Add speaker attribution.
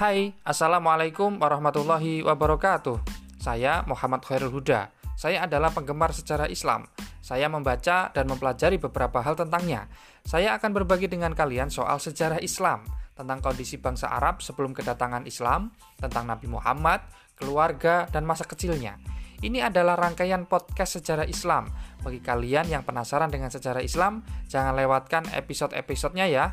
Speaker 1: Hai, Assalamualaikum warahmatullahi wabarakatuh. Saya Muhammad Khairul Huda. Saya adalah penggemar sejarah Islam. Saya membaca dan mempelajari beberapa hal tentangnya. Saya akan berbagi dengan kalian soal sejarah Islam, tentang kondisi bangsa Arab sebelum kedatangan Islam, tentang Nabi Muhammad, keluarga, dan masa kecilnya. Ini adalah rangkaian podcast sejarah Islam. Bagi kalian yang penasaran dengan sejarah Islam, jangan lewatkan episode-episodenya ya.